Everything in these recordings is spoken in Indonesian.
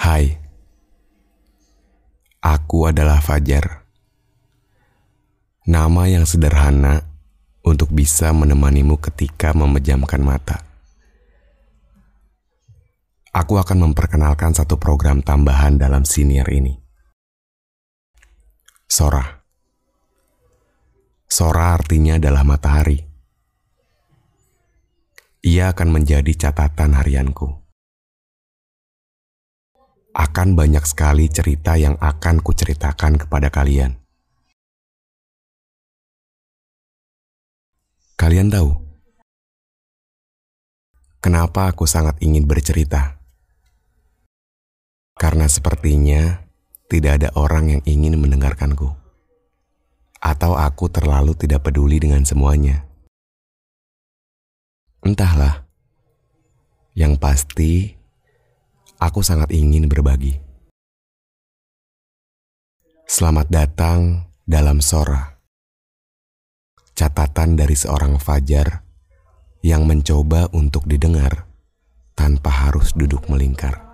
Hai, aku adalah Fajar. Nama yang sederhana untuk bisa menemanimu ketika memejamkan mata. Aku akan memperkenalkan satu program tambahan dalam senior ini. Sora. Sora artinya adalah matahari. Ia akan menjadi catatan harianku akan banyak sekali cerita yang akan kuceritakan kepada kalian. Kalian tahu kenapa aku sangat ingin bercerita? Karena sepertinya tidak ada orang yang ingin mendengarkanku, atau aku terlalu tidak peduli dengan semuanya. Entahlah, yang pasti aku sangat ingin berbagi. Selamat datang dalam Sora. Catatan dari seorang fajar yang mencoba untuk didengar tanpa harus duduk melingkar.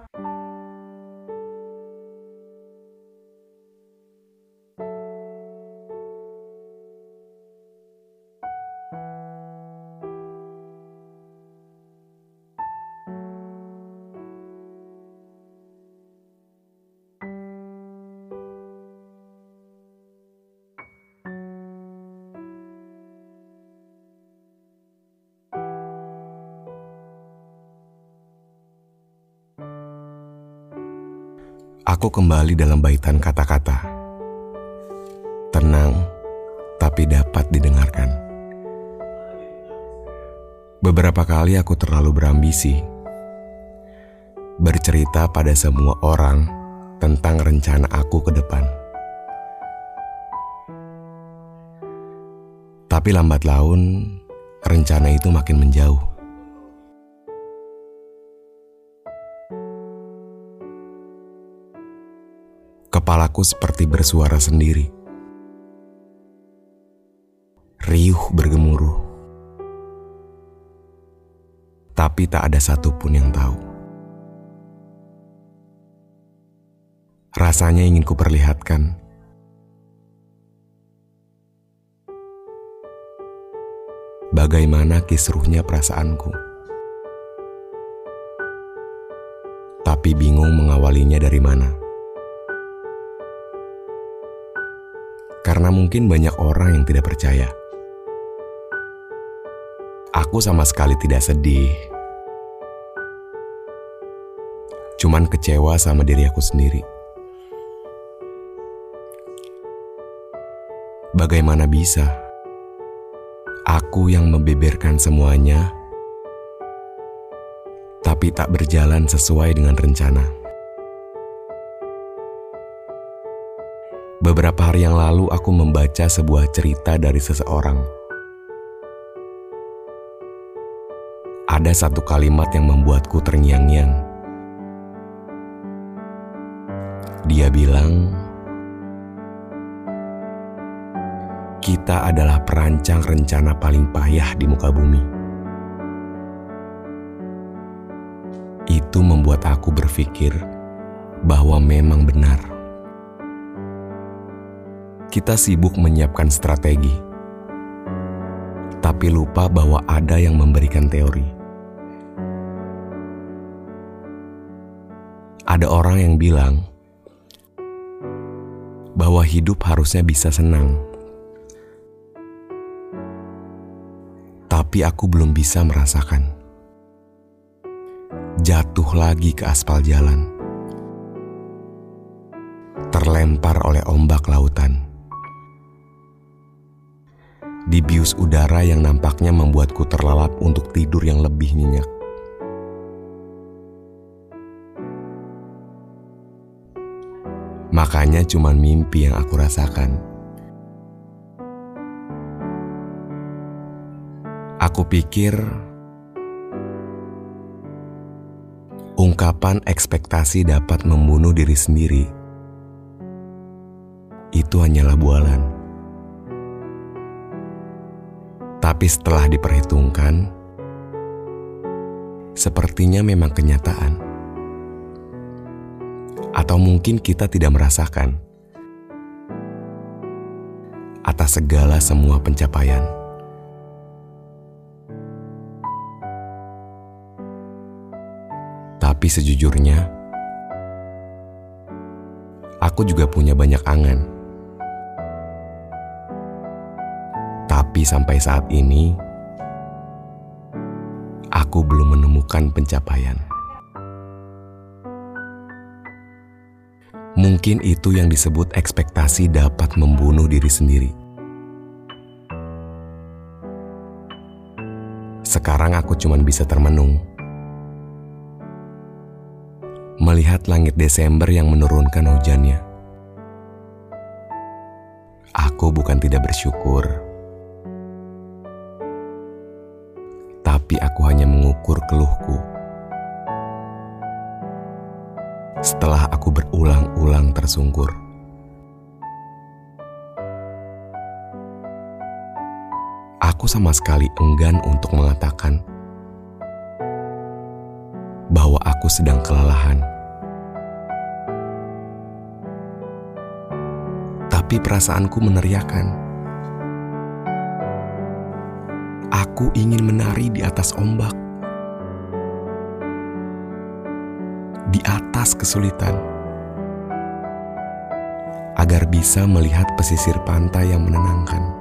Aku kembali dalam baitan kata-kata. Tenang, tapi dapat didengarkan. Beberapa kali aku terlalu berambisi. Bercerita pada semua orang tentang rencana aku ke depan. Tapi lambat laun, rencana itu makin menjauh. Kepalaku seperti bersuara sendiri. Riuh bergemuruh. Tapi tak ada satupun yang tahu. Rasanya ingin kuperlihatkan. Bagaimana kisruhnya perasaanku. Tapi bingung mengawalinya dari mana. Karena mungkin banyak orang yang tidak percaya. Aku sama sekali tidak sedih, cuman kecewa sama diri aku sendiri. Bagaimana bisa aku yang membeberkan semuanya, tapi tak berjalan sesuai dengan rencana? Beberapa hari yang lalu aku membaca sebuah cerita dari seseorang. Ada satu kalimat yang membuatku terngiang-ngiang. Dia bilang, "Kita adalah perancang rencana paling payah di muka bumi." Itu membuat aku berpikir bahwa memang benar kita sibuk menyiapkan strategi, tapi lupa bahwa ada yang memberikan teori. Ada orang yang bilang bahwa hidup harusnya bisa senang, tapi aku belum bisa merasakan. Jatuh lagi ke aspal jalan, terlempar oleh ombak lautan di dibius udara yang nampaknya membuatku terlelap untuk tidur yang lebih nyenyak. Makanya cuma mimpi yang aku rasakan. Aku pikir ungkapan ekspektasi dapat membunuh diri sendiri. Itu hanyalah bualan. Tapi setelah diperhitungkan, sepertinya memang kenyataan atau mungkin kita tidak merasakan atas segala semua pencapaian. Tapi sejujurnya, aku juga punya banyak angan. Tapi sampai saat ini, aku belum menemukan pencapaian. Mungkin itu yang disebut ekspektasi dapat membunuh diri sendiri. Sekarang aku cuma bisa termenung. Melihat langit Desember yang menurunkan hujannya. Aku bukan tidak bersyukur. Tapi aku hanya mengukur keluhku setelah aku berulang-ulang tersungkur. Aku sama sekali enggan untuk mengatakan bahwa aku sedang kelelahan. Tapi perasaanku meneriakan. Aku ingin menari di atas ombak. di atas kesulitan, agar bisa melihat pesisir pantai yang menenangkan.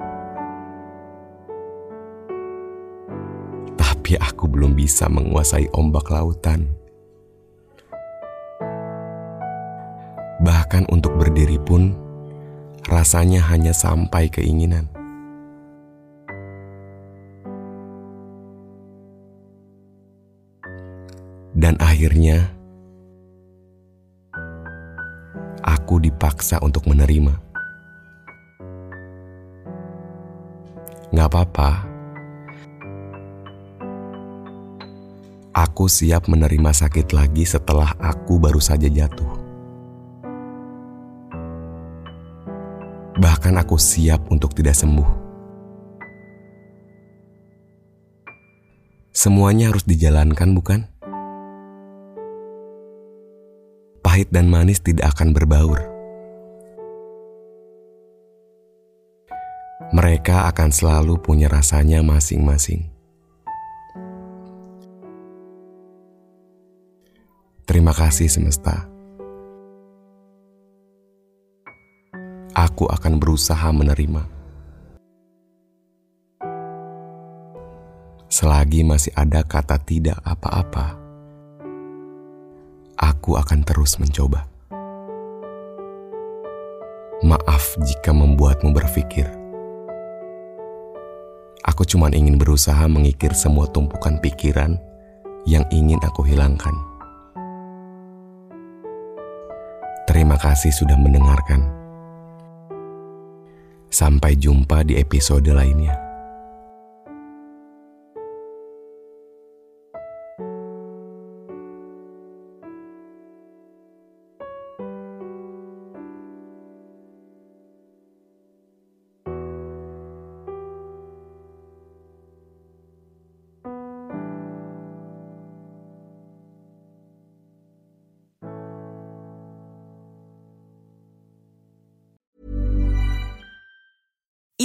Tapi aku belum bisa menguasai ombak lautan. Bahkan untuk berdiri pun, rasanya hanya sampai keinginan. Dan akhirnya, aku dipaksa untuk menerima. Gak apa-apa. Aku siap menerima sakit lagi setelah aku baru saja jatuh. Bahkan aku siap untuk tidak sembuh. Semuanya harus dijalankan, bukan? Pahit dan manis tidak akan berbaur. Mereka akan selalu punya rasanya masing-masing. Terima kasih, semesta. Aku akan berusaha menerima. Selagi masih ada kata "tidak apa-apa" aku akan terus mencoba. Maaf jika membuatmu berpikir. Aku cuma ingin berusaha mengikir semua tumpukan pikiran yang ingin aku hilangkan. Terima kasih sudah mendengarkan. Sampai jumpa di episode lainnya.